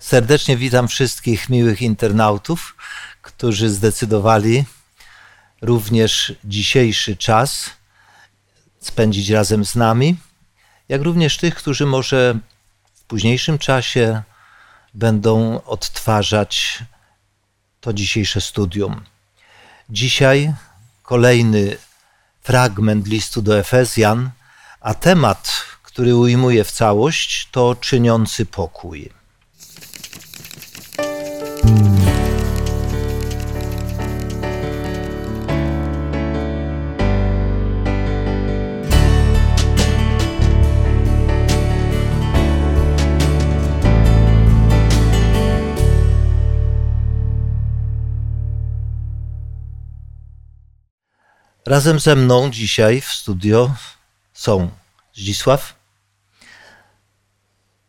Serdecznie witam wszystkich miłych internautów, którzy zdecydowali również dzisiejszy czas spędzić razem z nami, jak również tych, którzy może w późniejszym czasie będą odtwarzać to dzisiejsze studium. Dzisiaj kolejny fragment listu do Efezjan, a temat, który ujmuje w całość, to czyniący pokój. Razem ze mną dzisiaj w studio są Zdzisław,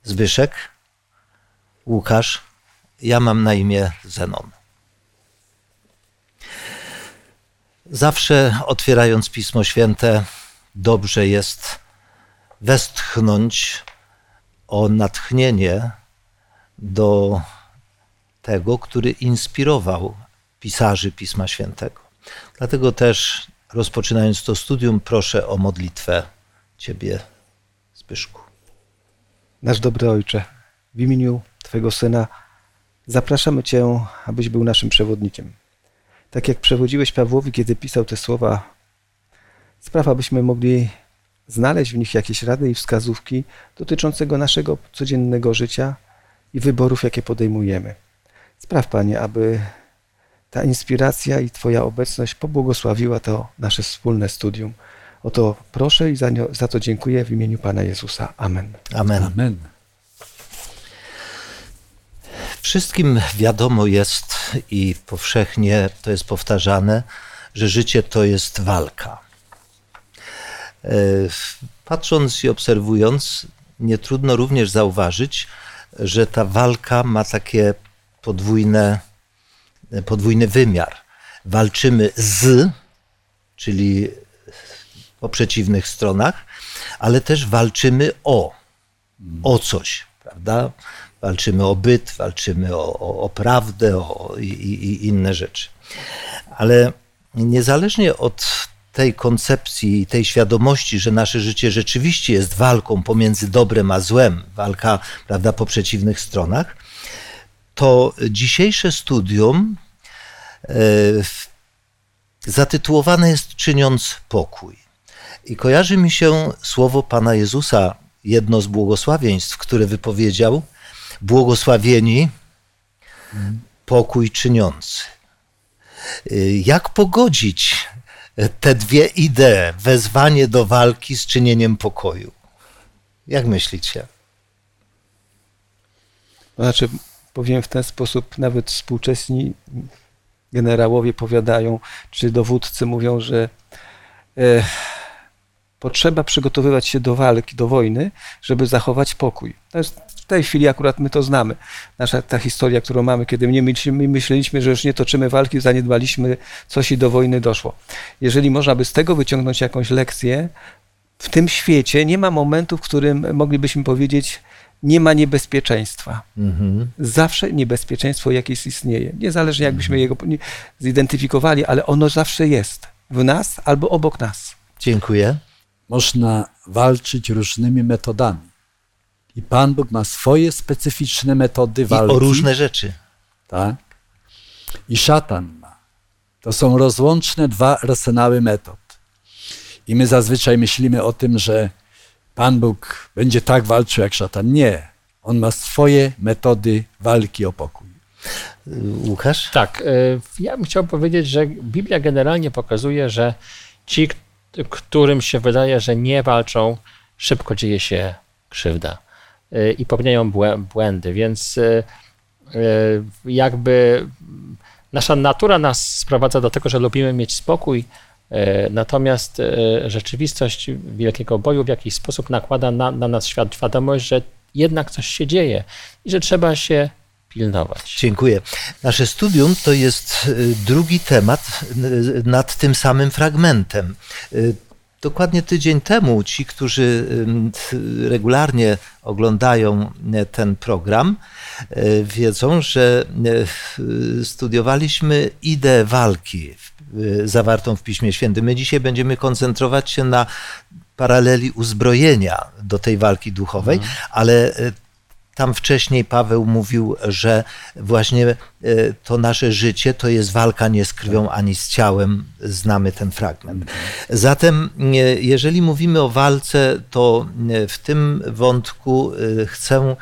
Zbyszek, Łukasz. Ja mam na imię Zenon. Zawsze otwierając Pismo Święte, dobrze jest westchnąć o natchnienie do tego, który inspirował pisarzy Pisma Świętego. Dlatego też rozpoczynając to studium, proszę o modlitwę Ciebie, Zbyszku. Nasz dobry Ojcze, w imieniu Twojego Syna zapraszamy Cię, abyś był naszym przewodnikiem. Tak jak przewodziłeś Pawłowi, kiedy pisał te słowa, spraw, abyśmy mogli znaleźć w nich jakieś rady i wskazówki dotyczącego naszego codziennego życia i wyborów, jakie podejmujemy. Spraw, Panie, aby ta inspiracja i Twoja obecność pobłogosławiła to nasze wspólne studium. O to proszę i za, za to dziękuję w imieniu Pana Jezusa. Amen. Amen. Amen. Wszystkim wiadomo jest i powszechnie to jest powtarzane, że życie to jest walka. E, patrząc i obserwując, nie trudno również zauważyć, że ta walka ma takie podwójne podwójny wymiar. Walczymy z, czyli po przeciwnych stronach, ale też walczymy o, o coś, prawda? Walczymy o byt, walczymy o, o, o prawdę o, i, i inne rzeczy. Ale niezależnie od tej koncepcji i tej świadomości, że nasze życie rzeczywiście jest walką pomiędzy dobrem a złem, walka prawda, po przeciwnych stronach, to dzisiejsze studium e, zatytułowane jest Czyniąc pokój. I kojarzy mi się słowo Pana Jezusa, jedno z błogosławieństw, które wypowiedział: Błogosławieni pokój czyniący. E, jak pogodzić te dwie idee, wezwanie do walki z czynieniem pokoju? Jak myślicie? Znaczy, powiem w ten sposób, nawet współczesni generałowie powiadają, czy dowódcy mówią, że e, potrzeba przygotowywać się do walki, do wojny, żeby zachować pokój. W tej chwili akurat my to znamy. Nasza ta historia, którą mamy, kiedy my myśleliśmy, że już nie toczymy walki, zaniedbaliśmy coś i do wojny doszło. Jeżeli można by z tego wyciągnąć jakąś lekcję, w tym świecie nie ma momentu, w którym moglibyśmy powiedzieć, nie ma niebezpieczeństwa. Mhm. Zawsze niebezpieczeństwo jakieś istnieje. Niezależnie jakbyśmy mhm. jego zidentyfikowali, ale ono zawsze jest. W nas albo obok nas. Dziękuję. Można walczyć różnymi metodami. I Pan Bóg ma swoje specyficzne metody walki. I o różne rzeczy. Tak. I szatan ma. To są rozłączne dwa arsenały metod. I my zazwyczaj myślimy o tym, że Pan Bóg będzie tak walczył jak szatan. Nie. On ma swoje metody walki o pokój. Łukasz? Tak. E, ja bym chciał powiedzieć, że Biblia generalnie pokazuje, że ci, którym się wydaje, że nie walczą, szybko dzieje się krzywda e, i popełniają błędy, więc e, jakby nasza natura nas sprowadza do tego, że lubimy mieć spokój, natomiast e, rzeczywistość wielkiego boju w jakiś sposób nakłada na, na nas świadomość, że jednak coś się dzieje i że trzeba się pilnować. Dziękuję. Nasze studium to jest e, drugi temat nad tym samym fragmentem. dokładnie tydzień temu ci, którzy regularnie oglądają ten program, wiedzą, że studiowaliśmy ideę walki zawartą w Piśmie Świętym. My dzisiaj będziemy koncentrować się na paraleli uzbrojenia do tej walki duchowej, mhm. ale tam wcześniej Paweł mówił, że właśnie e, to nasze życie to jest walka nie z krwią ani z ciałem. Znamy ten fragment. Zatem, e, jeżeli mówimy o walce, to e, w tym wątku chcę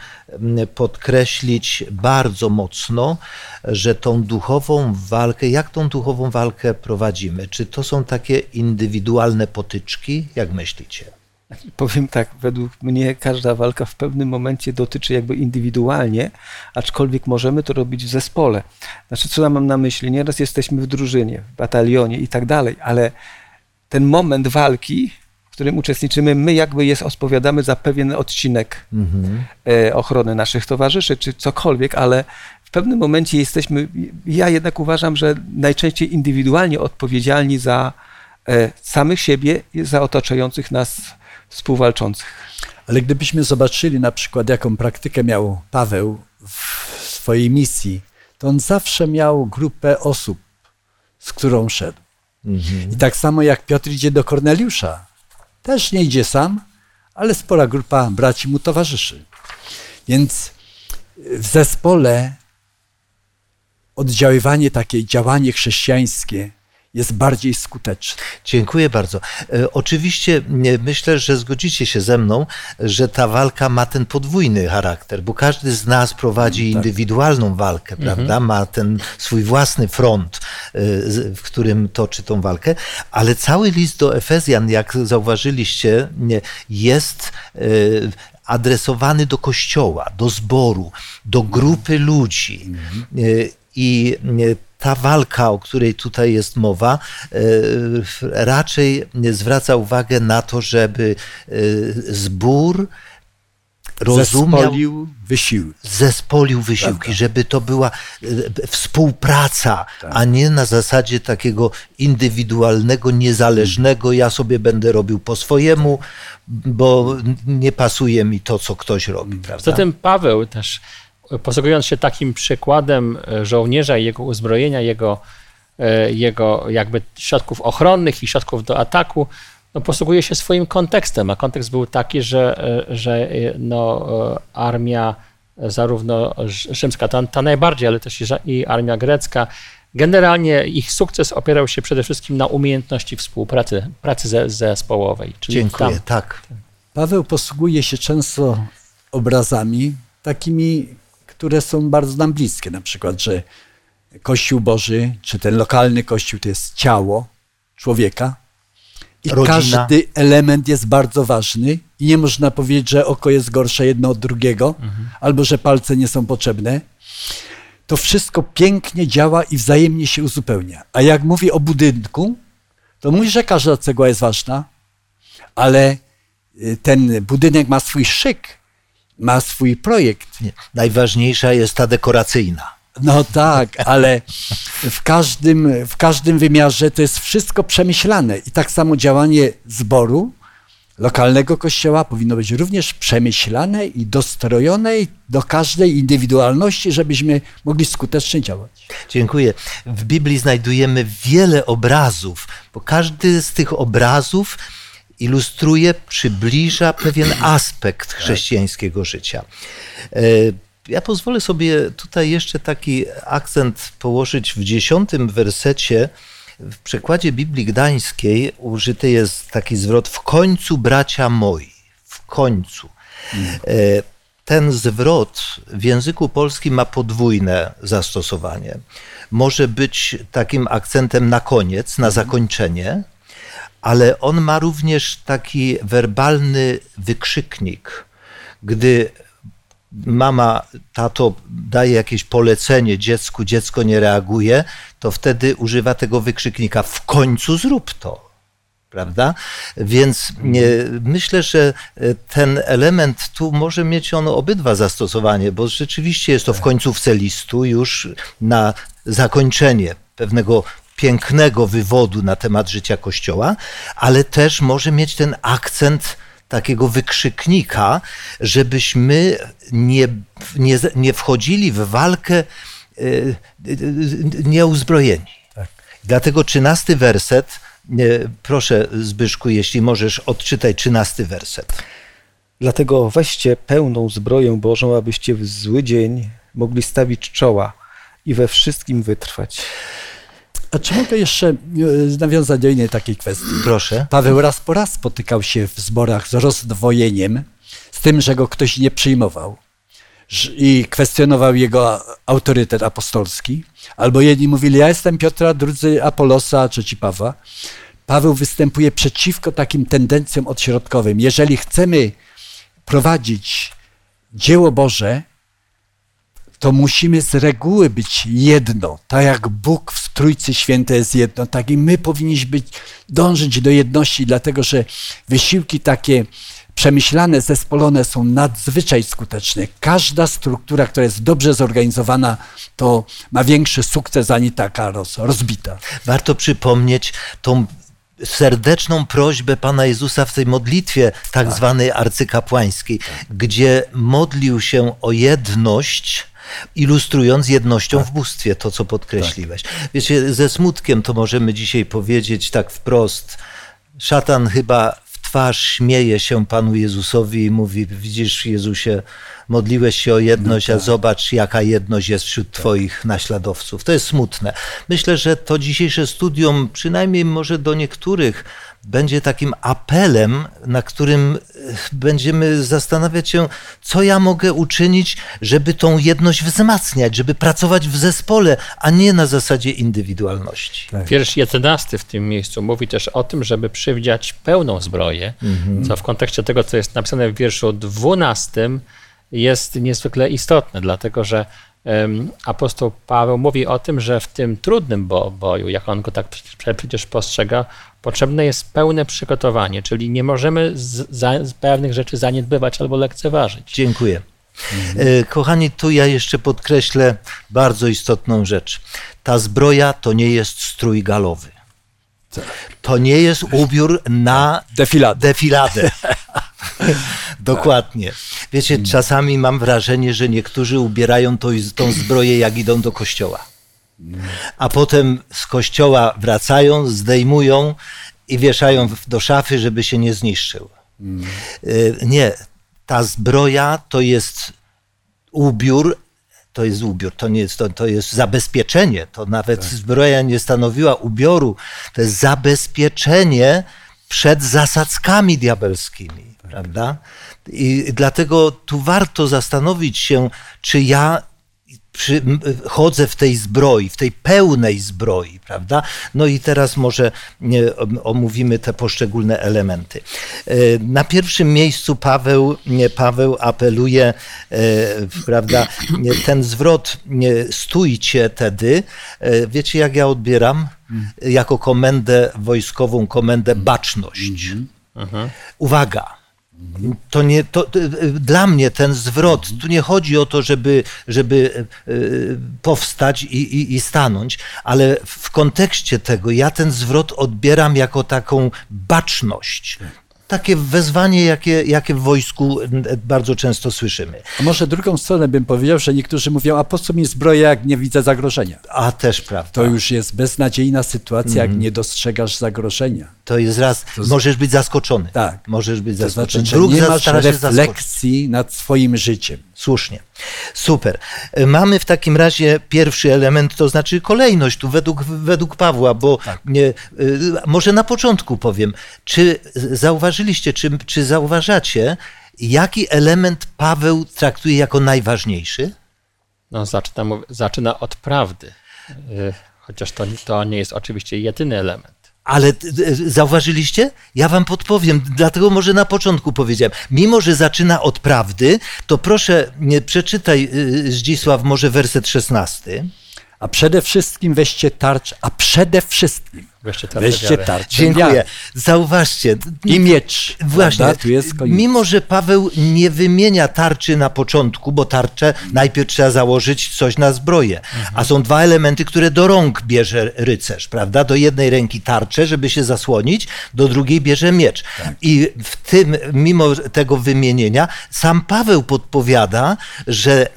podkreślić bardzo mocno, że tą duchową walkę, jak tą duchową walkę prowadzimy? Czy to są takie indywidualne potyczki? Jak myślicie? Powiem tak, według mnie każda walka w pewnym momencie dotyczy jakby indywidualnie, aczkolwiek możemy to robić w zespole. Znaczy, co ja mam na myśli? Nieraz jesteśmy w drużynie, w batalionie i tak dalej, ale ten moment walki, w którym uczestniczymy, my jakby jest odpowiadamy za pewien odcinek mhm. E, ochrony naszych towarzyszy, czy cokolwiek, ale w pewnym momencie jesteśmy, ja jednak uważam, że najczęściej indywidualnie odpowiedzialni za e, samych siebie i za otaczających nas współwalczących. Ale gdybyśmy zobaczyli na przykład, jaką praktykę miał Paweł w swojej misji, to on zawsze miał grupę osób, z którą szedł. Mhm. I tak samo jak Piotr idzie do Korneliusza, też nie idzie sam, ale spora grupa braci mu towarzyszy. Więc w zespole oddziaływanie takie, działanie chrześcijańskie jest bardziej skuteczny. Dziękuję bardzo. E, oczywiście myślę, że zgodzicie się ze mną, że ta walka ma ten podwójny charakter, bo każdy z nas prowadzi tak. indywidualną walkę, mhm. prawda? Ma ten swój własny front, e, w którym toczy tą walkę, ale cały list do Efezjan, jak zauważyliście, jest e, adresowany do kościoła, do zboru, do grupy ludzi. Mhm. I ta walka, o której tutaj jest mowa, e, raczej zwraca uwagę na to, żeby e, zbór rozumiał, zespolił wysiłki, zespolił wysiłki Prawda. żeby to była e, współpraca, tak. a nie na zasadzie takiego indywidualnego, niezależnego, ja sobie będę robił po swojemu, bo nie pasuje mi to, co ktoś robi. Prawda? Zatem Paweł też posługując się takim przykładem e, żołnierza i jego uzbrojenia, jego, e, jego jakby środków ochronnych i środków do ataku, no posługuje się swoim kontekstem, a kontekst był taki, że, e, że no, armia zarówno rzymska, ta, ta najbardziej, ale też i armia grecka, generalnie ich sukces opierał się przede wszystkim na umiejętności współpracy, pracy zespołowej. Czyli Dziękuję, tam. tak. Paweł posługuje się często obrazami takimi które są bardzo nam bliskie. Na przykład, że Kościół Boży, czy ten lokalny Kościół to jest ciało człowieka. I Rodzina. każdy element jest bardzo ważny i nie można powiedzieć, że oko jest gorsze jedno od drugiego, mhm. albo że palce nie są potrzebne. To wszystko pięknie działa i wzajemnie się uzupełnia. A jak mówi o budynku, to mówi, że każda cegła jest ważna, ale y, ten budynek ma swój szyk, ma swój projekt. Nie. Najważniejsza jest ta dekoracyjna. No tak, ale w każdym, w każdym wymiarze to jest wszystko przemyślane. I tak samo działanie zboru, lokalnego kościoła powinno być również przemyślane i dostrojone do każdej indywidualności, żebyśmy mogli skutecznie działać. Dziękuję. W Biblii znajdujemy wiele obrazów, bo każdy z tych obrazów ilustruje, przybliża pewien aspekt chrześcijańskiego życia. E, ja pozwolę sobie tutaj jeszcze taki akcent położyć w dziesiątym wersecie. W przekładzie Biblii Gdańskiej użyty jest taki zwrot w końcu bracia moi, w końcu. E, ten zwrot w języku polskim ma podwójne zastosowanie. Może być takim akcentem na koniec, na zakończenie, ale on ma również taki werbalny wykrzyknik. Gdy mama, tato daje jakieś polecenie dziecku, dziecko nie reaguje, to wtedy używa tego wykrzyknika: w końcu zrób to. Prawda? Więc nie, myślę, że ten element tu może mieć on obydwa zastosowanie, bo rzeczywiście jest to w końcówce listu już na zakończenie pewnego pięknego wywodu na temat życia Kościoła, ale też może mieć ten akcent takiego wykrzyknika, żebyśmy nie, nie, nie wchodzili w walkę y, y, nieuzbrojeni. Dlatego trzynasty werset, proszę Zbyszku, jeśli możesz, odczytaj trzynasty werset. Dlatego weźcie pełną zbroję Bożą, abyście w zły dzień mogli stawić czoła i we wszystkim wytrwać. A czy mogę jeszcze e, nawiązać do innej takiej kwestii? Proszę. Paweł raz po raz spotykał się w zborach z rozdwojeniem, z tym, że go ktoś nie przyjmował i kwestionował jego autorytet apostolski. Albo jedni mówili, ja jestem Piotra, drudzy Apolosa, trzeci Pawła. Paweł występuje przeciwko takim tendencjom odśrodkowym. Jeżeli chcemy prowadzić dzieło Boże, to musimy z reguły być jedno. Tak jak Bóg w Trójcy Świętej jest jedno, tak i my powinniśmy być, dążyć do jedności, dlatego że wysiłki takie przemyślane, zespolone są nadzwyczaj skuteczne. Każda struktura, która jest dobrze zorganizowana, to ma większy sukces, ani taka roz, rozbita. Warto przypomnieć tą serdeczną prośbę Pana Jezusa w tej modlitwie tak zwanej arcykapłańskiej, gdzie modlił się o jedność, ilustrując jednością w bóstwie, to co podkreśliłeś. Wiecie, ze smutkiem to możemy dzisiaj powiedzieć tak wprost. Szatan chyba w twarz śmieje się Panu Jezusowi i mówi, widzisz Jezusie, modliłeś się o jedność, a zobacz jaka jedność jest wśród Twoich naśladowców. To jest smutne. Myślę, że to dzisiejsze studium, przynajmniej może do niektórych, będzie takim apelem, na którym e, będziemy zastanawiać się, co ja mogę uczynić, żeby tą jedność wzmacniać, żeby pracować w zespole, a nie na zasadzie indywidualności. Wiersz 11 w tym miejscu mówi też o tym, żeby przywdziać pełną zbroję, co w kontekście tego, co jest napisane w wierszu 12, jest niezwykle istotne, dlatego że apostoł Paweł mówi o tym, że w tym trudnym bo, boju, jak on go tak prze- przecież postrzega, potrzebne jest pełne przygotowanie, czyli nie możemy z, za, z pewnych rzeczy zaniedbywać albo lekceważyć. Dziękuję. E, Kochani, tu ja jeszcze podkreślę bardzo istotną rzecz. Ta zbroja to nie jest strój galowy. To nie jest ubiór na Defiladę. defiladę. Dokładnie. Wiecie, czasami mam wrażenie, że niektórzy ubierają tą, tą zbroję, jak idą do kościoła. A potem z kościoła wracają, zdejmują i wieszają do szafy, żeby się nie zniszczył. Y, Nie, ta zbroja to jest ubiór, to jest ubiór, to nie jest, to, to jest zabezpieczenie. To nawet zbroja nie stanowiła ubioru, to jest zabezpieczenie przed zasadzkami diabelskimi, prawda? I dlatego tu warto zastanowić się, czy ja przy, chodzę w tej zbroi, w tej pełnej zbroi, prawda? No i teraz może om- omówimy te poszczególne elementy. E, Na pierwszym miejscu Paweł, nie, Paweł apeluje, e, prawda, ten zwrot stójcie tedy, e, wiecie jak ja odbieram? Jako komendę wojskową, komendę baczność. Uwaga! To nie, to, y, dla mnie ten zwrot, tu nie chodzi o to, żeby, żeby y, powstać i, i, i stanąć, ale w kontekście tego ja ten zwrot odbieram jako taką baczność. Takie wezwanie, jakie, jakie w wojsku bardzo często słyszymy. A może drugą stronę bym powiedział, że niektórzy mówią, a po co mi zbroja, jak nie widzę zagrożenia? A też prawda. To już jest beznadziejna sytuacja, jak nie dostrzegasz zagrożenia. To jest raz, możesz być zaskoczony. Tak. Możesz być To zaskoczony. znaczy, że Druk nie masz refleksji nad swoim życiem. Słusznie. Super. E, Mamy w takim razie pierwszy element, to znaczy kolejność tu według, według Pawła, bo nie, y, może na początku powiem, czy zauważyliście, czy, czy zauważacie, jaki element Paweł traktuje jako najważniejszy? No, zaczyna, zaczyna od prawdy, Y, chociaż to, to nie jest oczywiście jedyny element. Ale t- t- zauważyliście? Ja wam podpowiem, dlatego może na początku powiedziałem. Mimo, że zaczyna od prawdy, to proszę, przeczytaj y, Zdzisław może werset 16. A przede wszystkim weźcie tarczę, a przede wszystkim Weźcie tarczę weźcie wiary. tarczę Dziękuję. wiary. Zauważcie. I miecz. Właśnie, mimo że Paweł nie wymienia tarczy na początku, bo tarczę najpierw trzeba założyć coś na zbroję, a są dwa elementy, które do rąk bierze rycerz, prawda? Do jednej ręki tarczę, żeby się zasłonić, do drugiej bierze miecz. I w tym, mimo tego wymienienia, sam Paweł podpowiada, że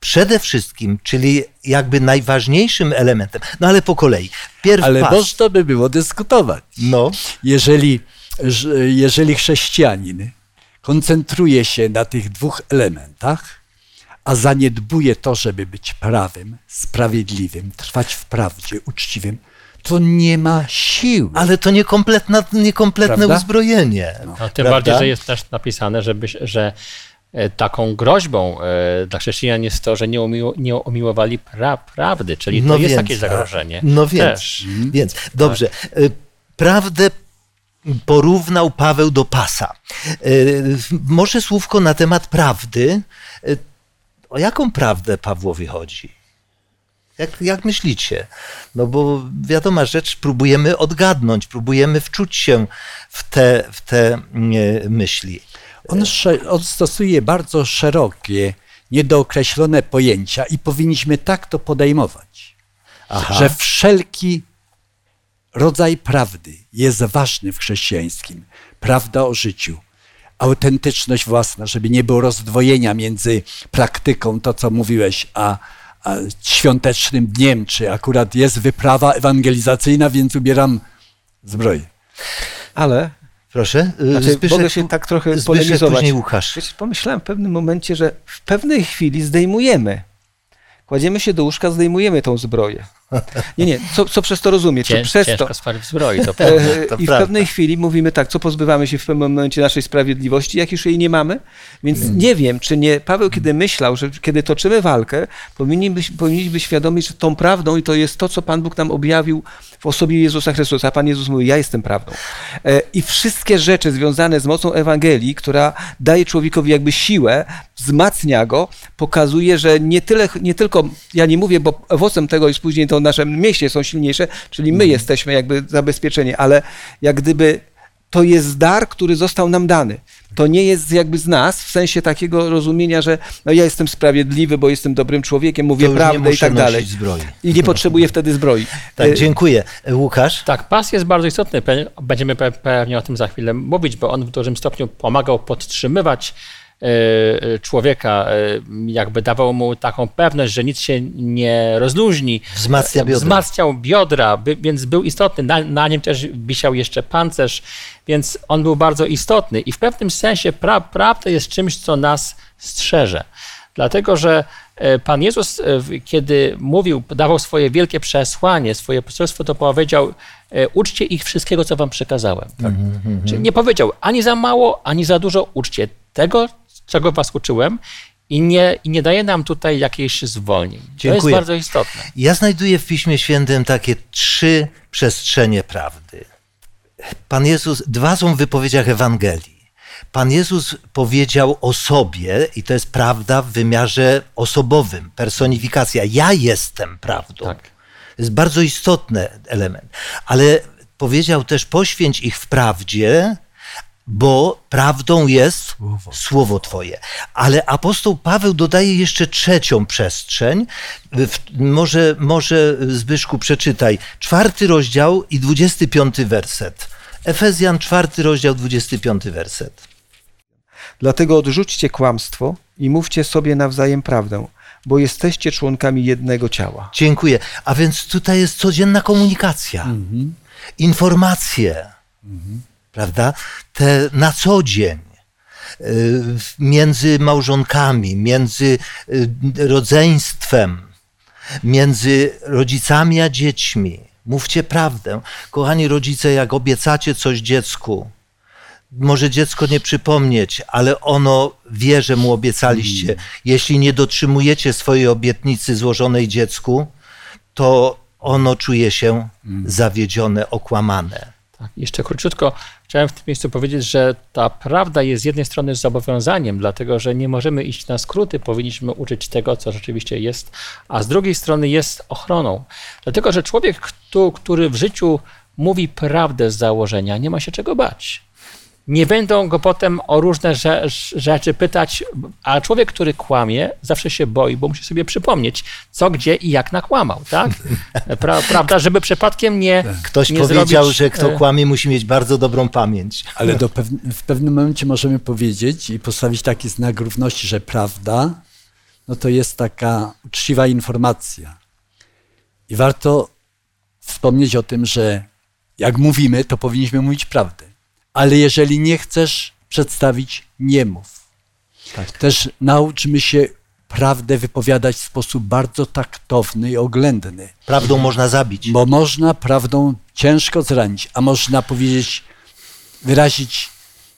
przede wszystkim, czyli jakby najważniejszym elementem, no ale po kolei. Pierw Ale pas. można by było dyskutować. No, Jeżeli, że- jeżeli chrześcijanin koncentruje się na tych dwóch elementach, a zaniedbuje to, żeby być prawym, sprawiedliwym, trwać w prawdzie, uczciwym, to nie ma sił. ale to niekompletne Prawda? uzbrojenie. No, tym Prawda? bardziej, że jest też napisane, żeby, że taką groźbą e, dla chrześcijan jest to, że nie, umiło, nie umiłowali pra, prawdy, czyli to jest takie zagrożenie. No więc, Też. więc dobrze. Y, Prawdę porównał Paweł do pasa. Może słówko na temat prawdy. O jaką prawdę Pawłowi chodzi? Jak, jak myślicie? No bo wiadoma rzecz, próbujemy odgadnąć, próbujemy wczuć się w te, w te nie, myśli. On, stosuje bardzo szerokie, niedookreślone pojęcia i powinniśmy tak to podejmować, Aha. że wszelki rodzaj prawdy jest ważny w chrześcijańskim. Prawda o życiu, autentyczność własna, żeby nie było rozdwojenia między praktyką, to co mówiłeś, a, a świątecznym dniem, czy akurat jest wyprawa ewangelizacyjna, więc ubieram zbroję. Ale Proszę, y, Znaczy, Zbyszek, mogę się tak trochę Zbyszek, polemizować. później Łukasz. Wiecie, pomyślałem w pewnym momencie, że w pewnej chwili zdejmujemy. Kładziemy się do łóżka, zdejmujemy tą zbroję. Nie, nie, co, co przez to rozumie? Czy Cię, przez to, ciężko spalić w zbroi, to prawda. E, To I w prawda. pewnej chwili mówimy tak, co pozbywamy się w pewnym momencie naszej sprawiedliwości, jak już jej nie mamy. Więc nie wiem, czy nie Paweł, kiedy myślał, że kiedy toczymy walkę, powinni być, powinni być świadomi, że tą prawdą i to jest to, co Pan Bóg nam objawił w osobie Jezusa Chrystusa. A Pan Jezus mówi, ja jestem prawdą. E, I wszystkie rzeczy związane z mocą Ewangelii, która daje człowiekowi jakby siłę, wzmacnia go, pokazuje, że nie, tyle, nie tylko, ja nie mówię, bo owocem tego jest później to nasze mięśnie są silniejsze, czyli my jesteśmy jakby zabezpieczeni, ale jak gdyby to jest dar, który został nam dany. To nie jest jakby z nas, w sensie takiego rozumienia, że no ja jestem sprawiedliwy, bo jestem dobrym człowiekiem, mówię prawdę i tak dalej. zbroi. I nie potrzebuję wtedy zbroi. Tak, E, dziękuję. Łukasz? Tak, pas jest bardzo istotny. Będziemy pe- pewnie o tym za chwilę mówić, bo on w dużym stopniu pomagał podtrzymywać człowieka, e, jakby dawał mu taką pewność, że nic się nie rozluźni. Wzmacnia biodra. Wzmacniał biodra, więc był istotny. Na, na nim też wisiał jeszcze pancerz, więc on był bardzo istotny. I w pewnym sensie pra, prawda jest czymś, co nas strzeże. Dlatego, że e, Pan Jezus, e, kiedy mówił, dawał swoje wielkie przesłanie, swoje poselstwo, to powiedział: e, Uczcie ich wszystkiego, co wam przekazałem. Czyli nie powiedział ani za mało, ani za dużo. Uczcie tego, czego was uczyłem, i nie, i nie daje nam tutaj jakichś zwolnień. To jest Dziękuję. bardzo istotne. Ja znajduję w Piśmie Świętym takie trzy przestrzenie prawdy. Pan Jezus, dwa są w wypowiedziach Ewangelii. Pan Jezus powiedział o sobie, i to jest prawda w wymiarze osobowym, personifikacja. Ja jestem prawdą. Tak. To jest bardzo istotny element. Ale powiedział też: poświęć ich w prawdzie, bo prawdą jest słowo. Twoje. Ale apostoł Paweł dodaje jeszcze trzecią przestrzeń. W, może, może Zbyszku przeczytaj. Czwarty rozdział i dwudziesty piąty werset. Efezjan, czwarty rozdział, dwudziesty piąty werset. Dlatego odrzućcie kłamstwo i mówcie sobie nawzajem prawdę, bo jesteście członkami jednego ciała. Dziękuję. A więc tutaj jest codzienna komunikacja, informacje, prawda? Te na co dzień y, między małżonkami, między y, rodzeństwem, między rodzicami a dziećmi. Mówcie prawdę. Kochani rodzice, jak obiecacie coś dziecku, może dziecko nie przypomnieć, ale ono wie, że mu obiecaliście. Jeśli nie dotrzymujecie swojej obietnicy złożonej dziecku, to ono czuje się zawiedzione, okłamane. Tak, jeszcze króciutko chciałem w tym miejscu powiedzieć, że ta prawda jest z jednej strony zobowiązaniem, dlatego że nie możemy iść na skróty, powinniśmy uczyć tego, co rzeczywiście jest, a z drugiej strony jest ochroną. Dlatego, że człowiek, który w życiu mówi prawdę z założenia, nie ma się czego bać. Nie będą go potem o różne rze- rzeczy pytać, a człowiek, który kłamie, zawsze się boi, bo musi sobie przypomnieć, co, gdzie i jak nakłamał, tak? Pra, prawda, żeby przypadkiem nie. Ktoś nie powiedział, zrobić, że kto e, kłamie, musi mieć bardzo dobrą pamięć. Ale do pew- w pewnym momencie możemy powiedzieć i postawić taki znak równości, że prawda, no to jest taka uczciwa informacja. I warto wspomnieć o tym, że jak mówimy, to powinniśmy mówić prawdę. Ale jeżeli nie chcesz przedstawić, nie mów. Tak. Też nauczmy się prawdę wypowiadać w sposób bardzo taktowny i oględny. Prawdą można zabić. Bo można prawdą ciężko zranić, a można powiedzieć, wyrazić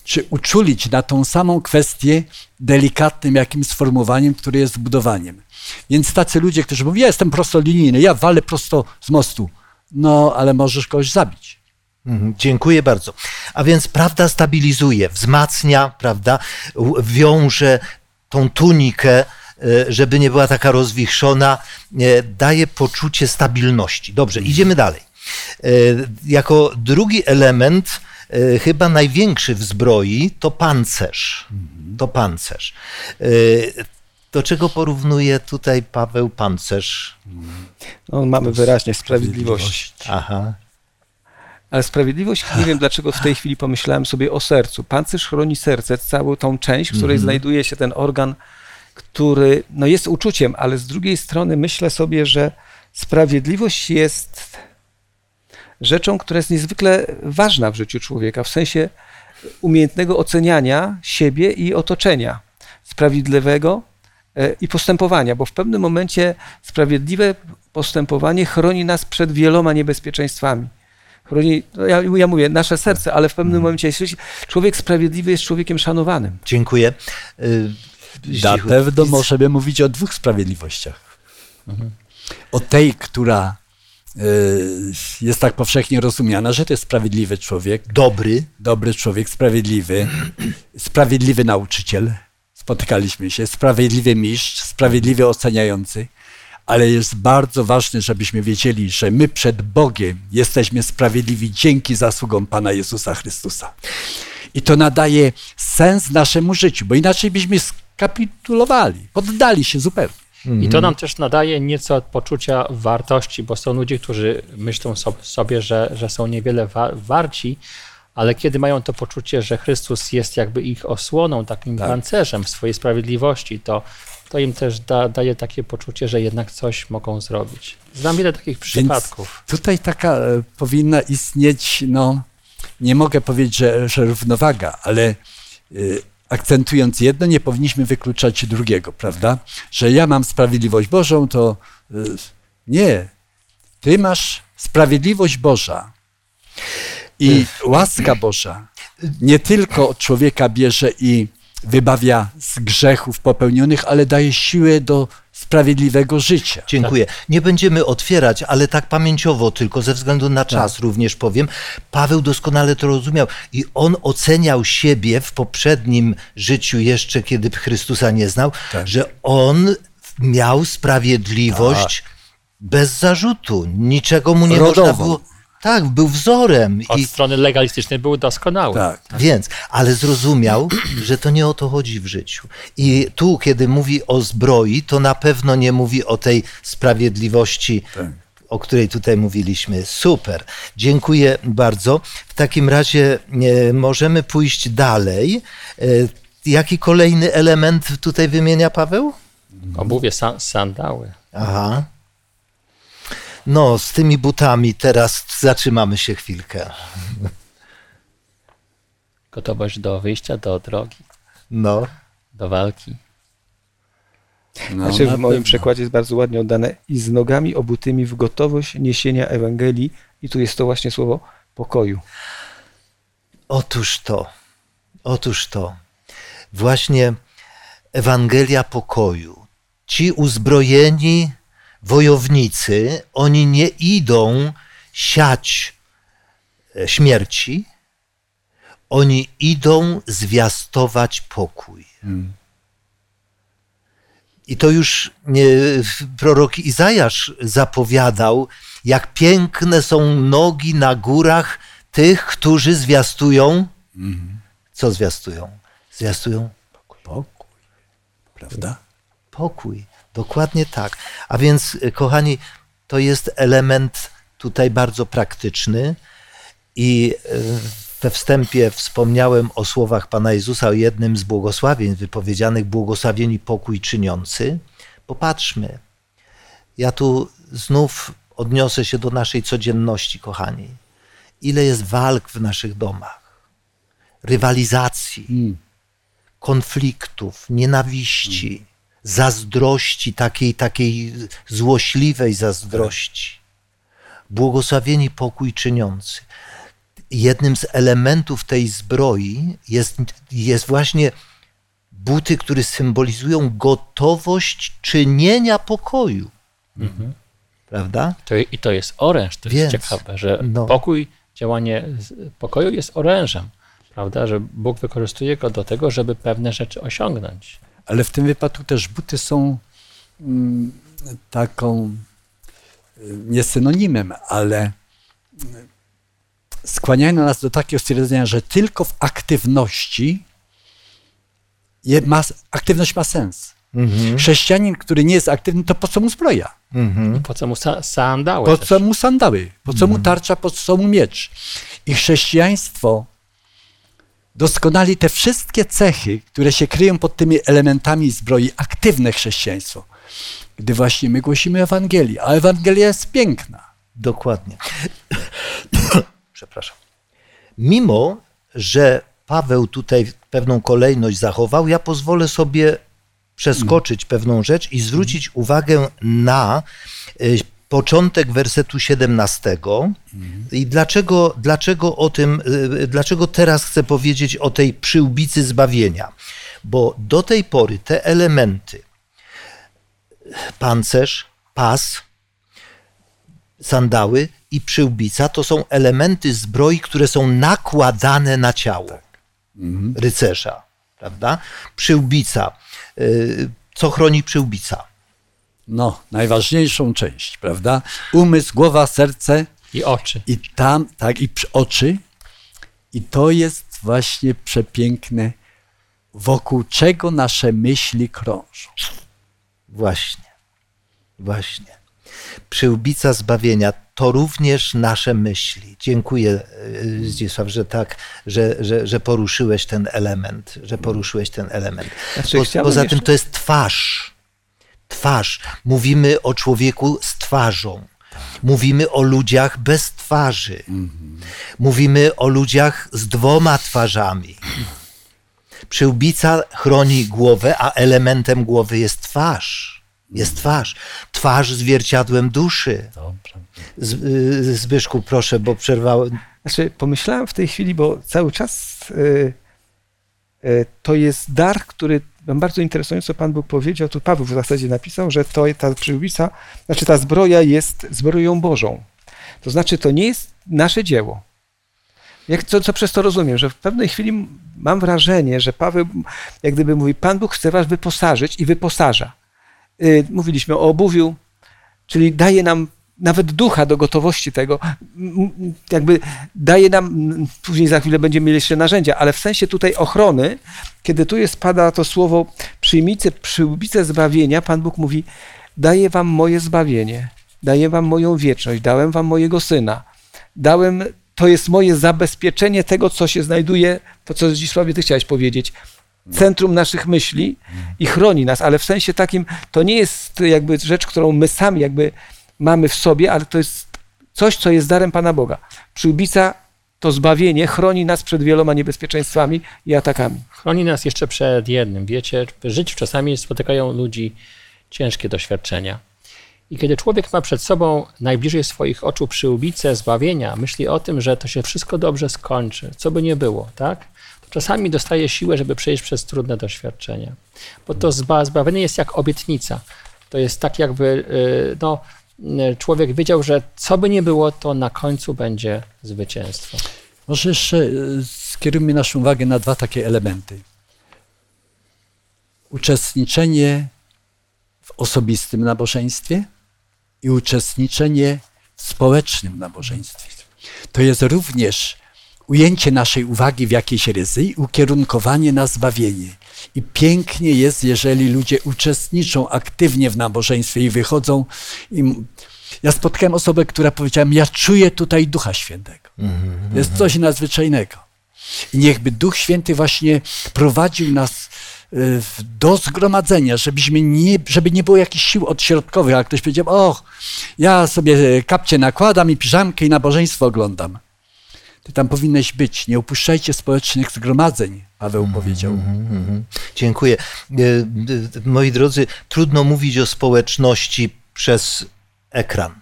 czy uczulić na tą samą kwestię delikatnym jakimś sformułowaniem, które jest budowaniem. Więc tacy ludzie, którzy mówią, ja jestem prostolinijny, ja walę prosto z mostu, no ale możesz kogoś zabić. Mhm, Dziękuję bardzo. A więc prawda stabilizuje, wzmacnia, prawda, wiąże tą tunikę, e, żeby nie była taka rozwichrzona, e, daje poczucie stabilności. Dobrze, idziemy dalej. E, Jako drugi element, chyba największy w zbroi, to pancerz. To pancerz. Do czego porównuje tutaj Paweł pancerz? No, mamy wyraźnie sprawiedliwość. Aha. Ale sprawiedliwość, nie wiem dlaczego w tej chwili pomyślałem sobie o sercu. Pancerz chroni serce, całą tą część, w której znajduje się ten organ, który no, jest uczuciem, ale z drugiej strony myślę sobie, że sprawiedliwość jest rzeczą, która jest niezwykle ważna w życiu człowieka, w sensie umiejętnego oceniania siebie i otoczenia, sprawiedliwego e, i postępowania, bo w pewnym momencie sprawiedliwe postępowanie chroni nas przed wieloma niebezpieczeństwami. Chroni, no ja, ja mówię, nasze serce, ale w pewnym momencie, jeśli człowiek sprawiedliwy jest człowiekiem szanowanym. Dziękuję. E, Na pewno możemy mówić o dwóch sprawiedliwościach. O tej, która y, jest tak powszechnie rozumiana, że to jest sprawiedliwy człowiek, Dobry. dobry człowiek, sprawiedliwy, sprawiedliwy nauczyciel, spotykaliśmy się, sprawiedliwy mistrz, sprawiedliwy oceniający, ale jest bardzo ważne, żebyśmy wiedzieli, że my przed Bogiem jesteśmy sprawiedliwi dzięki zasługom Pana Jezusa Chrystusa. I to nadaje sens naszemu życiu, bo inaczej byśmy skapitulowali, poddali się zupełnie. I to nam też nadaje nieco poczucia wartości, bo są ludzie, którzy myślą so- sobie, że, że są niewiele wa- warci, ale kiedy mają to poczucie, że Chrystus jest jakby ich osłoną, takim Tak. pancerzem swojej sprawiedliwości, to, to im też da, daje takie poczucie, że jednak coś mogą zrobić. Znam wiele takich przypadków. Tutaj taka e, powinna istnieć, no nie mogę powiedzieć, że, że równowaga, ale e, akcentując jedno, nie powinniśmy wykluczać drugiego, prawda? Że ja mam sprawiedliwość Bożą, to e, nie. Ty masz sprawiedliwość Boża i łaska Boża nie tylko od człowieka bierze i wybawia z grzechów popełnionych, ale daje siłę do sprawiedliwego życia. Dziękuję. Nie będziemy otwierać, ale tak pamięciowo tylko, ze względu na czas również powiem. Paweł doskonale to rozumiał i on oceniał siebie w poprzednim życiu, jeszcze kiedy Chrystusa nie znał, Tak. że on miał sprawiedliwość bez zarzutu. Niczego mu nie można Rodową. było. Tak, był wzorem. Od I, strony legalistycznej był doskonały. Tak. Więc, ale zrozumiał, że to nie o to chodzi w życiu. I tu, kiedy mówi o zbroi, to na pewno nie mówi o tej sprawiedliwości, Tak. o której tutaj mówiliśmy. Super. Dziękuję bardzo. W takim razie e, możemy pójść dalej. E, jaki kolejny element tutaj wymienia Paweł? Obuwie, sa- sandały. Aha. No, z tymi butami teraz zatrzymamy się chwilkę. Gotowość do wyjścia do drogi, No. do walki. No, Znaczy na w moim przekładzie jest bardzo ładnie oddane i z nogami obutymi w gotowość niesienia Ewangelii i tu jest to właśnie słowo pokoju. Otóż to, otóż to. Właśnie Ewangelia pokoju. Ci uzbrojeni wojownicy, oni nie idą siać e, śmierci, oni idą zwiastować pokój. I to już nie, prorok Izajasz zapowiadał, jak piękne są nogi na górach tych, którzy zwiastują. Co zwiastują? Zwiastują Pokój. Prawda? pokój. Dokładnie tak. A więc, y, kochani, to jest element tutaj bardzo praktyczny i y, we wstępie wspomniałem o słowach Pana Jezusa, o jednym z błogosławień wypowiedzianych, błogosławieni pokój czyniący. Popatrzmy. Ja tu znów odniosę się do naszej codzienności, kochani. Ile jest walk w naszych domach, rywalizacji, konfliktów, nienawiści, zazdrości, takiej, takiej złośliwej zazdrości. Błogosławieni pokój czyniący. Jednym z elementów tej zbroi jest, jest właśnie buty, które symbolizują gotowość czynienia pokoju. Prawda? To, I to jest oręż, to Więc, jest ciekawe, że no. pokój, działanie pokoju jest orężem, prawda, że Bóg wykorzystuje go do tego, żeby pewne rzeczy osiągnąć. Ale w tym wypadku też buty są mm, taką, y, nie synonimem, ale y, skłaniają nas do takiego stwierdzenia, że tylko w aktywności je, ma, aktywność ma sens. Chrześcijanin, który nie jest aktywny, to po co mu zbroja? Po co mu sa sandały Po też. co mu sandały? Po co mu tarcza? Po co mu miecz? I chrześcijaństwo doskonali te wszystkie cechy, które się kryją pod tymi elementami zbroi, aktywne chrześcijaństwo. Gdy właśnie my głosimy Ewangelię, a Ewangelia jest piękna. Dokładnie. Przepraszam. Mimo, że Paweł tutaj pewną kolejność zachował, ja pozwolę sobie przeskoczyć pewną rzecz i zwrócić uwagę na y, początek wersetu 17. I dlaczego, dlaczego o tym, y, dlaczego teraz chcę powiedzieć o tej przyłbicy zbawienia? Bo do tej pory te elementy, pancerz, pas, sandały i przyłbica to są elementy zbroi, które są nakładane na ciało rycerza, prawda? Przyłbica. Y, Co chroni przyłbica? No, najważniejszą część, prawda? Umysł, głowa, serce I oczy. i tam, tak, i oczy. I to jest właśnie przepiękne, wokół czego nasze myśli krążą. Właśnie. Właśnie. Przyłbica zbawienia to również nasze myśli. Dziękuję, y, Zdzisław, że tak, że, że, że poruszyłeś ten element, że poruszyłeś ten element. Znaczy, poza tym jeszcze- to jest twarz. Twarz. Mówimy o człowieku z twarzą. Mówimy o ludziach bez twarzy. Mówimy o ludziach z dwoma twarzami. Przyłbica chroni głowę, a elementem głowy jest twarz. Jest twarz. Twarz zwierciadłem duszy. Z, y, Zbyszku, proszę, bo przerwałem. Znaczy, pomyślałem w tej chwili, bo cały czas y, y, to jest dar, który mam bardzo interesująco Pan Bóg powiedział, tu Paweł w zasadzie napisał, że to ta przyłbica, znaczy ta zbroja jest zbroją Bożą. To znaczy, to nie jest nasze dzieło. Jak, co, co przez to rozumiem, że w pewnej chwili mam wrażenie, że Paweł jak gdyby mówi, Pan Bóg chce was wyposażyć i wyposaża. Y, Mówiliśmy o obuwiu, czyli daje nam nawet ducha do gotowości tego, jakby daje nam, później za chwilę będziemy mieli jeszcze narzędzia, ale w sensie tutaj ochrony, kiedy tu jest, pada to słowo przyjmijcie przyłbicę zbawienia, Pan Bóg mówi, daję wam moje zbawienie, daję wam moją wieczność, dałem wam mojego Syna, dałem, to jest moje zabezpieczenie tego, co się znajduje, to co Zdzisławie ty chciałeś powiedzieć, centrum naszych myśli i chroni nas, ale w sensie takim, to nie jest jakby rzecz, którą my sami jakby mamy w sobie, ale to jest coś, co jest darem Pana Boga. Przyłbica to zbawienie chroni nas przed wieloma niebezpieczeństwami i atakami. Chroni nas jeszcze przed jednym. Wiecie, życiu czasami spotykają ludzi ciężkie doświadczenia. I kiedy człowiek ma przed sobą najbliżej swoich oczu przyłbicę zbawienia, myśli o tym, że to się wszystko dobrze skończy, co by nie było, tak? To czasami dostaje siłę, żeby przejść przez trudne doświadczenia. Bo to zba- zbawienie jest jak obietnica. To jest tak jakby, y, no, człowiek wiedział, że co by nie było, to na końcu będzie zwycięstwo. Może jeszcze e, skierujmy naszą uwagę na dwa takie elementy. Uczestniczenie w osobistym nabożeństwie i uczestniczenie w społecznym nabożeństwie. To jest również ujęcie naszej uwagi w jakiejś ryzy i ukierunkowanie na zbawienie. I pięknie jest, jeżeli ludzie uczestniczą aktywnie w nabożeństwie i wychodzą. I ja spotkałem osobę, która powiedziała: Ja czuję tutaj Ducha Świętego. To jest coś nadzwyczajnego. I niechby Duch Święty właśnie prowadził nas y, do zgromadzenia, żebyśmy nie, żeby nie było jakichś sił odśrodkowych, jak ktoś powiedział, o, ja sobie kapcie nakładam i piżamkę i nabożeństwo oglądam. Ty tam powinnaś być, nie opuszczajcie społecznych zgromadzeń, Paweł powiedział. Mhm. Dziękuję. E, e, Moi drodzy, trudno mówić o społeczności przez ekran.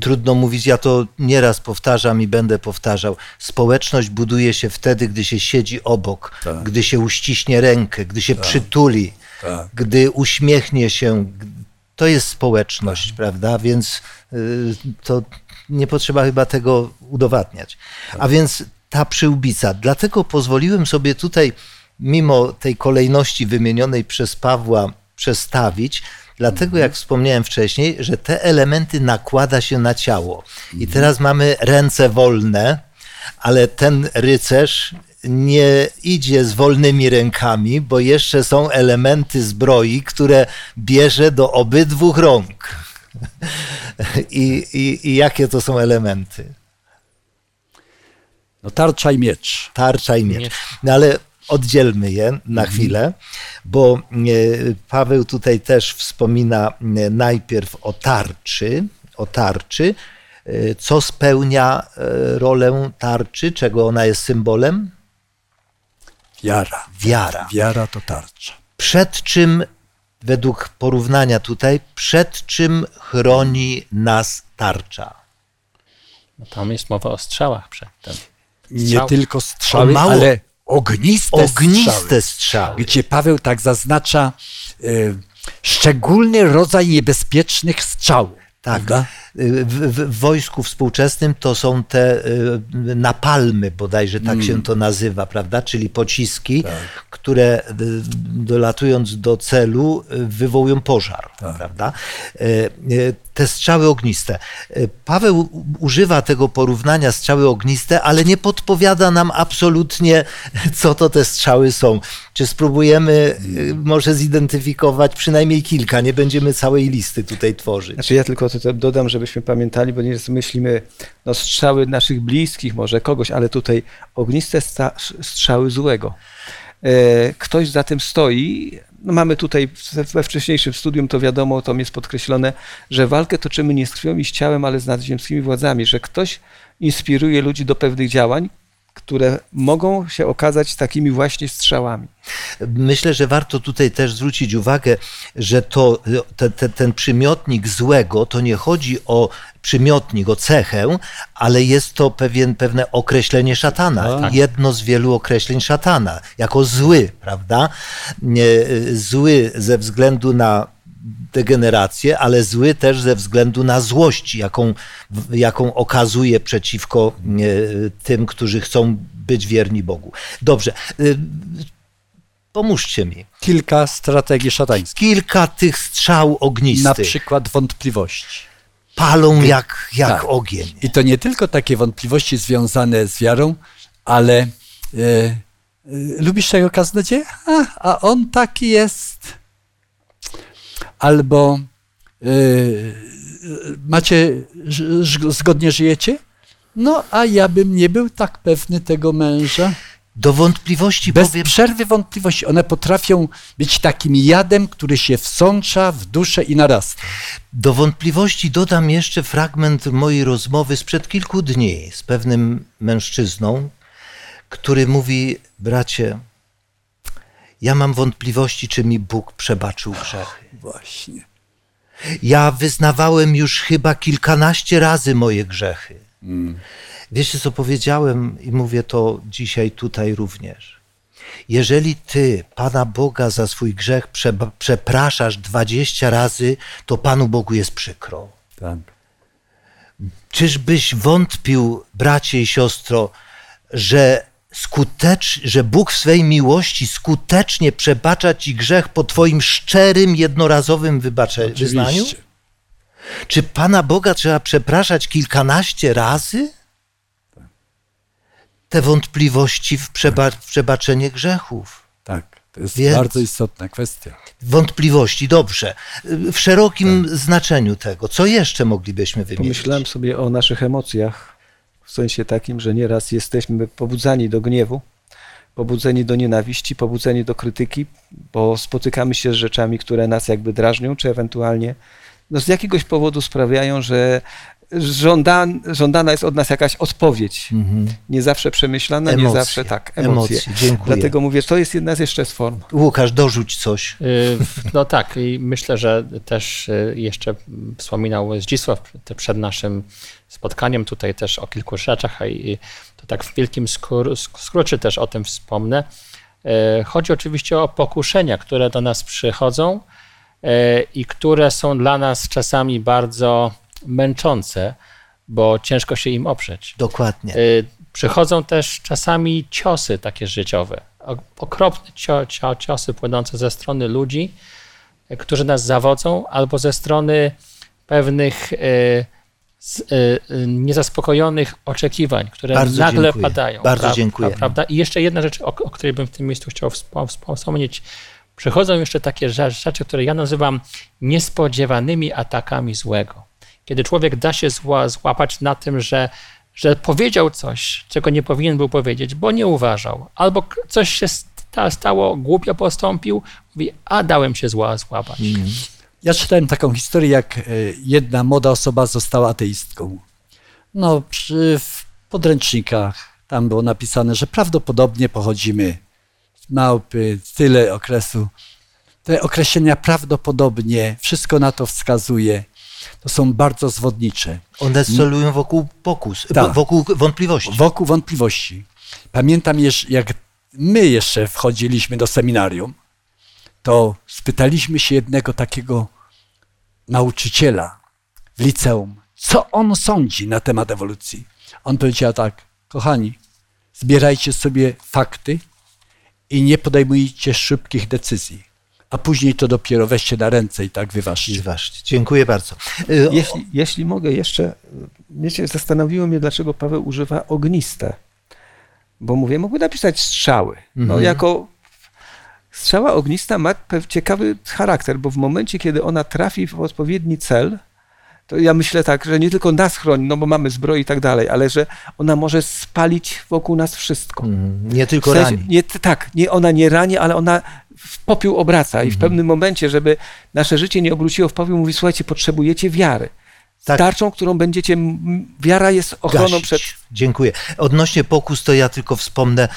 Trudno mówić, ja to nieraz powtarzam i będę powtarzał. Społeczność buduje się wtedy, gdy się siedzi obok, Tak. gdy się uściśnie rękę, gdy się przytuli, Tak. gdy uśmiechnie się. To jest społeczność, prawda? Więc y, to nie potrzeba chyba tego udowadniać. A więc ta przyłbica. Dlatego pozwoliłem sobie tutaj, mimo tej kolejności wymienionej przez Pawła, przestawić. Dlatego, jak wspomniałem wcześniej, że te elementy nakłada się na ciało. I teraz mamy ręce wolne, ale ten rycerz nie idzie z wolnymi rękami, bo jeszcze są elementy zbroi, które bierze do obydwu rąk. I, i, I jakie to są elementy? No tarcza i miecz. Tarcza i miecz. No ale oddzielmy je na chwilę, bo e, Paweł tutaj też wspomina e, najpierw o tarczy, o tarczy, e, co spełnia rolę tarczy, czego ona jest symbolem? Wiara. Wiara. Wiara to tarcza. Przed czym, według porównania tutaj, przed czym chroni nas tarcza? No tam jest mowa o strzałach przedtem. Nie Strzał. tylko strzały, mało- ale ogniste, Ogniste strzały. strzały. Gdzie Paweł tak zaznacza e, szczególny rodzaj niebezpiecznych strzał. Tak. Prawda? W, w, w wojsku współczesnym to są te y, napalmy, bodajże tak się to nazywa, prawda? Czyli pociski, które y, dolatując do celu y, wywołują pożar, prawda? Y, y, Te strzały ogniste. Y, Paweł używa tego porównania strzały ogniste, ale nie podpowiada nam absolutnie, co to te strzały są. Czy spróbujemy y, może zidentyfikować przynajmniej kilka, nie będziemy całej listy tutaj tworzyć. Znaczy ja tylko to dodam, żebyśmy pamiętali, bo nieraz myślimy, no strzały naszych bliskich, może kogoś, ale tutaj ogniste strzały złego. E, Ktoś za tym stoi. No mamy tutaj we wcześniejszym studium, to wiadomo, to jest podkreślone, że walkę toczymy nie z krwią i z ciałem, ale z nadziemskimi władzami, że ktoś inspiruje ludzi do pewnych działań, które mogą się okazać takimi właśnie strzałami. Myślę, że warto tutaj też zwrócić uwagę, że to, te, te, ten przymiotnik złego to nie chodzi o przymiotnik, o cechę, ale jest to pewien, pewne określenie szatana. Jedno z wielu określeń szatana, jako zły, prawda? Nie, Zły ze względu na degenerację, ale zły też ze względu na złość, jaką, jaką okazuje przeciwko e, tym, którzy chcą być wierni Bogu. Dobrze. e, Pomóżcie mi. Kilka strategii szatańskich. Kilka tych strzał Na ognistych przykład wątpliwości. palą jak, jak Tak. ogień. I to nie tylko takie wątpliwości związane z wiarą, ale e, e, lubisz tego kaznodzieja? A, a on taki jest. Albo e, macie, zgodnie żyjecie? No, a ja bym nie był tak pewny tego męża. Do wątpliwości Bez powiem, przerwy wątpliwości. One potrafią być takim jadem, który się wsącza w duszę i narasta. do wątpliwości dodam jeszcze fragment mojej rozmowy sprzed kilku dni z pewnym mężczyzną, który mówi, bracie, ja mam wątpliwości, czy mi Bóg przebaczył grzechy. Właśnie. Ja wyznawałem już chyba kilkanaście razy moje grzechy. Wiecie, co powiedziałem i mówię to dzisiaj tutaj również. Jeżeli ty Pana Boga za swój grzech przepraszasz dwadzieścia razy, to Panu Bogu jest przykro. Tak. Czyżbyś wątpił, bracie i siostro, że skutecz, że Bóg w swej miłości skutecznie przebacza ci grzech po twoim szczerym, jednorazowym wybacze, wyznaniu? Czy Pana Boga trzeba przepraszać kilkanaście razy? Te wątpliwości w, przeba- w przebaczenie grzechów. Tak, to jest Więc- bardzo istotna kwestia. Wątpliwości, dobrze. W szerokim znaczeniu tego. Co jeszcze moglibyśmy wymienić? Pomyślałem sobie o naszych emocjach, w sensie takim, że nieraz jesteśmy pobudzani do gniewu, pobudzeni do nienawiści, pobudzeni do krytyki, bo spotykamy się z rzeczami, które nas jakby drażnią, czy ewentualnie no z jakiegoś powodu sprawiają, że żąda, żądana jest od nas jakaś odpowiedź. Mhm. Nie zawsze przemyślana, nie Emocje. zawsze tak, emocje. Emocje, dziękuję. Dlatego mówię, to jest jedna z jeszcze z form. Łukasz, dorzuć coś. Y, No tak, i myślę, że też y, jeszcze wspominał Zdzisław te- przed naszym spotkaniem tutaj też o kilku rzeczach, a i to tak w wielkim skór, skrócie też o tym wspomnę. Y, Chodzi oczywiście o pokuszenia, które do nas przychodzą i które są dla nas czasami bardzo męczące, bo ciężko się im oprzeć. Dokładnie. Y, Przychodzą też czasami ciosy takie życiowe, okropne cio, cio, ciosy płynące ze strony ludzi, y, którzy nas zawodzą, albo ze strony pewnych y, niezaspokojonych oczekiwań, które Bardzo nagle dziękuję. padają. Bardzo dziękuję. Prawda? I jeszcze jedna rzecz, o, o której bym w tym miejscu chciał wspom- wspom- wspomnieć. Przychodzą jeszcze takie rze- rzeczy, które ja nazywam niespodziewanymi atakami złego. Kiedy człowiek da się zła, złapać na tym, że, że powiedział coś, czego nie powinien był powiedzieć, bo nie uważał, albo coś się sta, stało, głupio postąpił, mówi, a dałem się zła złapać. Ja czytałem taką historię, jak e, jedna młoda osoba została ateistką. No, przy, w podręcznikach tam było napisane, że prawdopodobnie pochodzimy z małpy, tyle okresu. Te określenia prawdopodobnie, wszystko na to wskazuje. To są bardzo zwodnicze. One celują wokół pokus, Tak. wokół wątpliwości. Wokół wątpliwości. Pamiętam, jak my jeszcze wchodziliśmy do seminarium, to spytaliśmy się jednego takiego nauczyciela w liceum, co on sądzi na temat ewolucji. On powiedział tak, kochani, zbierajcie sobie fakty i nie podejmujcie szybkich decyzji, a później to dopiero weźcie na ręce i tak wyważcie. Zważcie. Dziękuję bardzo. Y, Jeśli, jeśli mogę jeszcze, wiecie, zastanowiło mnie, dlaczego Paweł używa ogniste. Bo mówię, mógłby napisać strzały. No, Mhm. jako strzała ognista ma ciekawy charakter, bo w momencie, kiedy ona trafi w odpowiedni cel, to ja myślę tak, że nie tylko nas chroni, no bo mamy zbroję i tak dalej, ale że ona może spalić wokół nas wszystko. Mm, Nie tylko W sensie, rani. nie, tak, nie, ona nie rani, ale ona w popiół obraca i w pewnym momencie, żeby nasze życie nie obróciło w popiół, mówi, słuchajcie, potrzebujecie wiary. Tak. Tarczą, którą będziecie, wiara jest ochroną Gasić. przed... Dziękuję. Odnośnie pokus, to ja tylko wspomnę,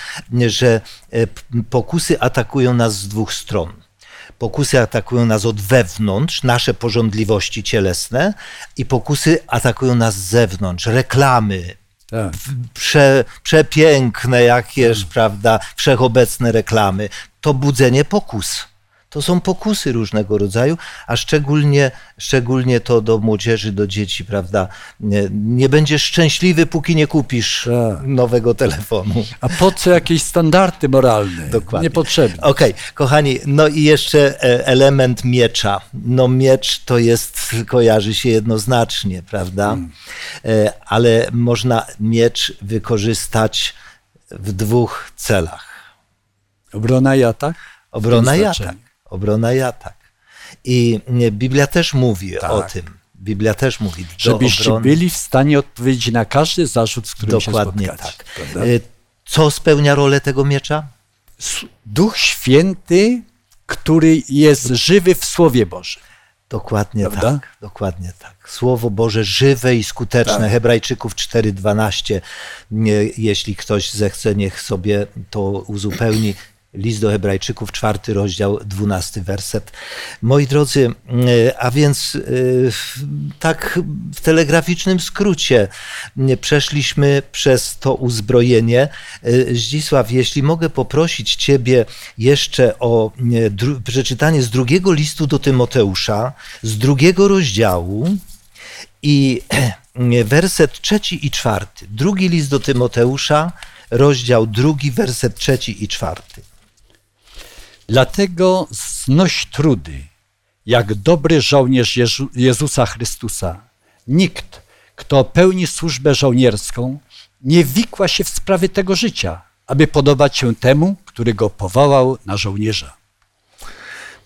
że e, pokusy atakują nas z dwóch stron. Pokusy atakują nas od wewnątrz, nasze porządliwości cielesne, i pokusy atakują nas z zewnątrz, reklamy, Tak. prze, przepiękne jakież, prawda, wszechobecne reklamy. To budzenie pokus. To są pokusy różnego rodzaju, a szczególnie, szczególnie to do młodzieży, do dzieci, prawda. Nie, nie będziesz szczęśliwy, póki nie kupisz Tak. nowego telefonu. A po co jakieś standardy moralne? Dokładnie. Niepotrzebne. Okej, kochani, no i jeszcze e, element miecza. No miecz to jest, kojarzy się jednoznacznie, prawda? E, Ale można miecz wykorzystać w dwóch celach. Obrona i atak? Obrona i atak. Obrona i atak. I nie, Biblia też mówi o Tak. tym. Biblia też mówi. Żebyście obrony- byli w stanie odpowiedzieć na każdy zarzut, z którym Dokładnie się spotkacie. tak. prawda? E, Co spełnia rolę tego miecza? Duch Święty, który jest żywy w Słowie Bożym. Dokładnie Prawda? tak. Dokładnie tak. Słowo Boże żywe i skuteczne. Tak. Hebrajczyków 4:12. Nie, Jeśli ktoś zechce, niech sobie to uzupełni. List do Hebrajczyków, czwarty rozdział, dwunasty werset. Moi drodzy, e, a więc e, tak w telegraficznym skrócie przeszliśmy przez to uzbrojenie. E, Zdzisław, jeśli mogę poprosić Ciebie jeszcze o przeczytanie z drugiego listu do Tymoteusza, z drugiego rozdziału I werset trzeci i czwarty. Drugi list do Tymoteusza, rozdział drugi, werset trzeci i czwarty. Dlatego znoś trudy, jak dobry żołnierz Jezu- Jezusa Chrystusa. Nikt, kto pełni służbę żołnierską, nie wikła się w sprawy tego życia, aby podobać się temu, który go powołał na żołnierza.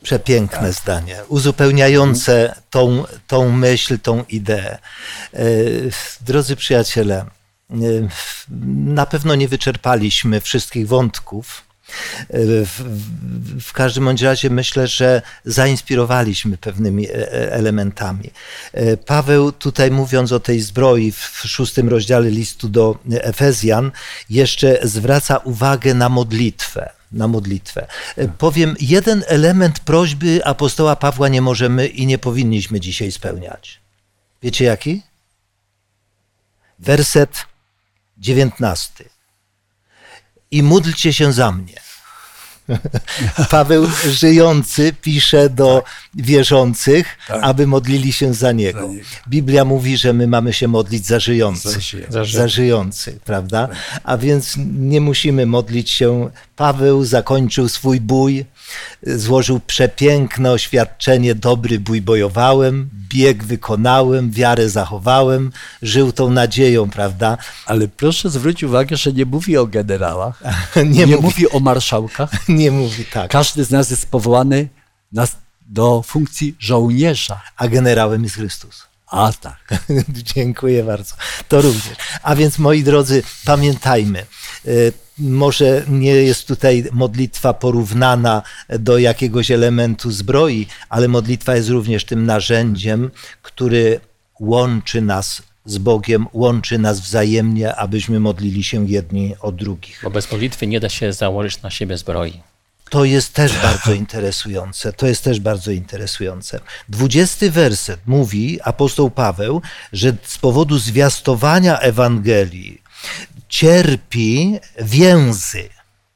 Przepiękne zdanie, uzupełniające tą, tą myśl, tą ideę. E, Drodzy przyjaciele, e, na pewno nie wyczerpaliśmy wszystkich wątków. W, w- każdym bądź razie myślę, że zainspirowaliśmy pewnymi e, e, elementami. E, Paweł tutaj mówiąc o tej zbroi w szóstym rozdziale listu do Efezjan jeszcze zwraca uwagę na modlitwę. Na modlitwę. Powiem, jeden element prośby apostoła Pawła nie możemy i nie powinniśmy dzisiaj spełniać. Wiecie jaki? Werset dziewiętnasty. I módlcie się za mnie. Paweł żyjący pisze do wierzących, Tak. aby modlili się za niego. Za niego. Biblia mówi, że my mamy się modlić za żyjących Za ży- za żyjących, prawda? A więc nie musimy modlić się. Paweł zakończył swój bój, złożył przepiękne oświadczenie: Dobry bój bojowałem, bieg wykonałem, wiarę zachowałem, żył tą nadzieją, prawda? Ale proszę zwrócić uwagę, że nie mówi o generałach, Nie, nie, mówi, mówi o marszałkach. nie mówi tak. Każdy z nas jest powołany na, do funkcji żołnierza. A generałem jest Chrystus. A tak. Dziękuję bardzo. To również. A więc, moi drodzy, pamiętajmy, y, może nie jest tutaj modlitwa porównana do jakiegoś elementu zbroi, ale modlitwa jest również tym narzędziem, który łączy nas z Bogiem, łączy nas wzajemnie, abyśmy modlili się jedni o drugich. Bo bez modlitwy nie da się założyć na siebie zbroi. To jest też bardzo interesujące. To jest też bardzo interesujące. Dwudziesty werset mówi apostoł Paweł, że z powodu zwiastowania Ewangelii cierpi więzy.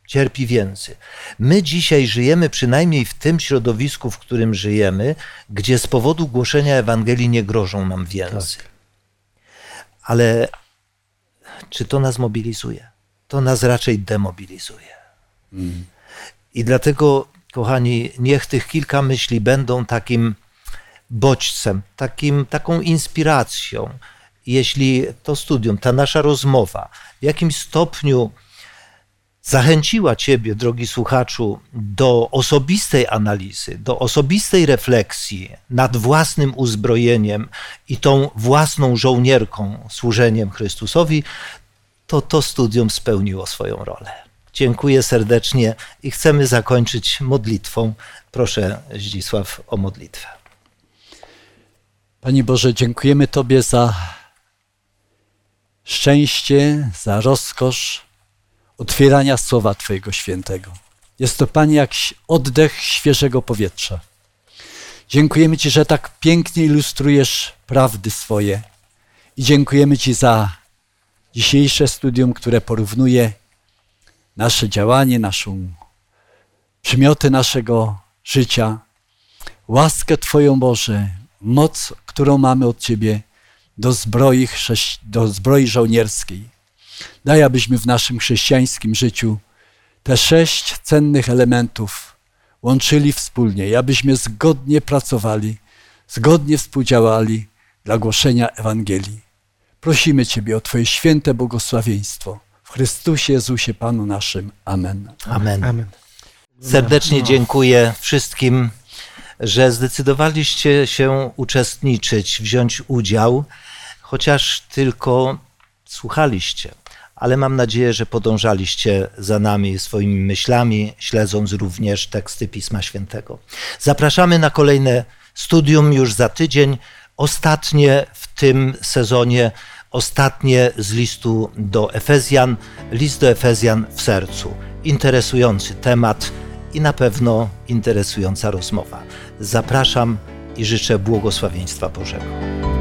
Cierpi więzy. My dzisiaj żyjemy, przynajmniej w tym środowisku, w którym żyjemy, gdzie z powodu głoszenia Ewangelii nie grożą nam więzy. Ale czy to nas mobilizuje? To nas raczej demobilizuje. I dlatego, kochani, niech tych kilka myśli będą takim bodźcem, takim, taką inspiracją. Jeśli to studium, ta nasza rozmowa w jakimś stopniu zachęciła Ciebie, drogi słuchaczu, do osobistej analizy, do osobistej refleksji nad własnym uzbrojeniem i tą własną żołnierką, służeniem Chrystusowi, to to studium spełniło swoją rolę. Dziękuję serdecznie i chcemy zakończyć modlitwą. Proszę, Zdzisław, o modlitwę. Panie Boże, dziękujemy Tobie za szczęście, za rozkosz otwierania słowa Twojego świętego. Jest to, Panie, jak oddech świeżego powietrza. Dziękujemy Ci, że tak pięknie ilustrujesz prawdy swoje i dziękujemy Ci za dzisiejsze studium, które porównuje nasze działanie, naszą przymioty naszego życia, łaskę Twoją Boże, moc, którą mamy od Ciebie do zbroi, do zbroi żołnierskiej. Daj, abyśmy w naszym chrześcijańskim życiu te sześć cennych elementów łączyli wspólnie i abyśmy zgodnie pracowali, zgodnie współdziałali dla głoszenia Ewangelii. Prosimy Ciebie o Twoje święte błogosławieństwo. W Chrystusie Jezusie Panu naszym. Amen. Amen. Amen. Serdecznie dziękuję wszystkim, że zdecydowaliście się uczestniczyć, wziąć udział, chociaż tylko słuchaliście. Ale mam nadzieję, że podążaliście za nami swoimi myślami, śledząc również teksty Pisma Świętego. Zapraszamy na kolejne studium już za tydzień, ostatnie w tym sezonie, ostatnie z listu do Efezjan, list do Efezjan w sercu. Interesujący temat i na pewno interesująca rozmowa. Zapraszam i życzę błogosławieństwa Bożego.